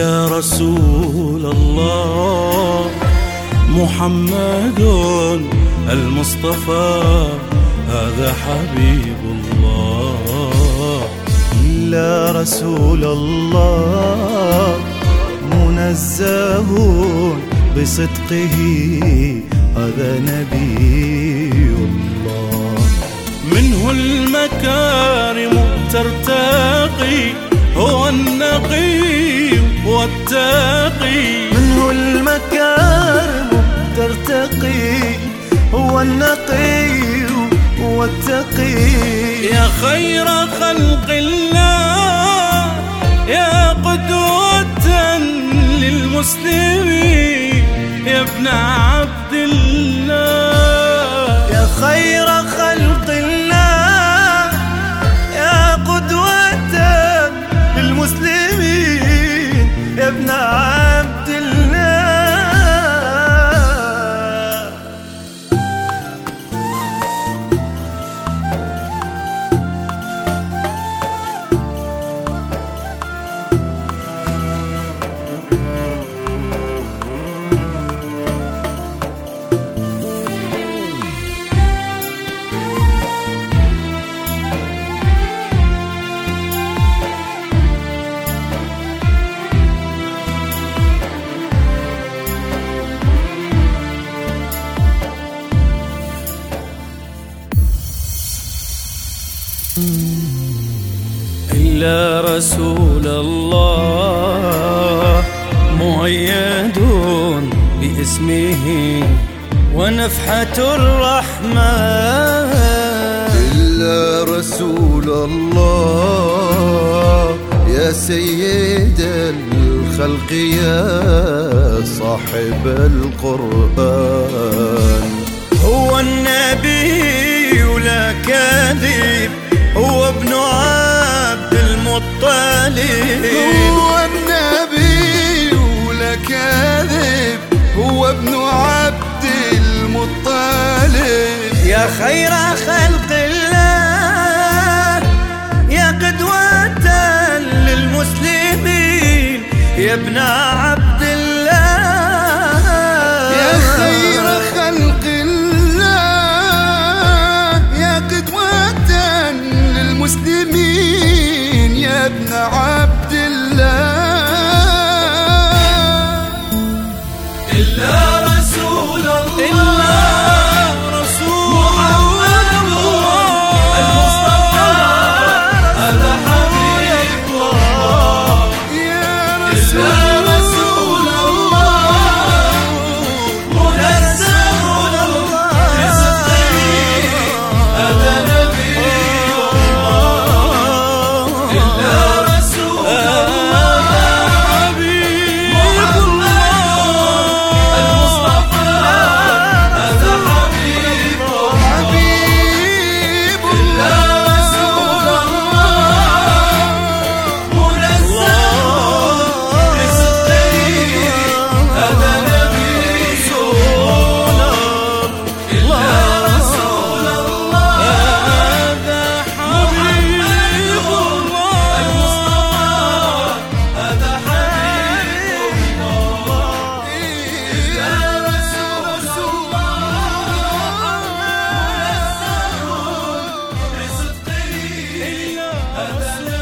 إلا رسول الله. محمد المصطفى هذا حبيب الله. إلا رسول الله منزه بصدقه هذا نبي الله. منه المكارم ترتقي هو النقي. والتقي. منه المكارم ترتقي هو النقي والتقي. يا خير خلق الله يا قدوة للمسلمين. إلا رسول الله مؤيد باسمه ونفحة الرحمن. إلا رسول الله يا سيد الخلق يا صاحب القرآن. هو النبي لا كاذب هو ابن عبد المطلب. هو النبي ولا كاذب هو ابن عبد المطلب. يا خير خلق الله يا قدوة للمسلمين. يا ابن عبد للمسلمين يا ابن عبد الله؟ إلا رسول الله. رسول محمد المصطفى حبيب الله يا إلا Efendim.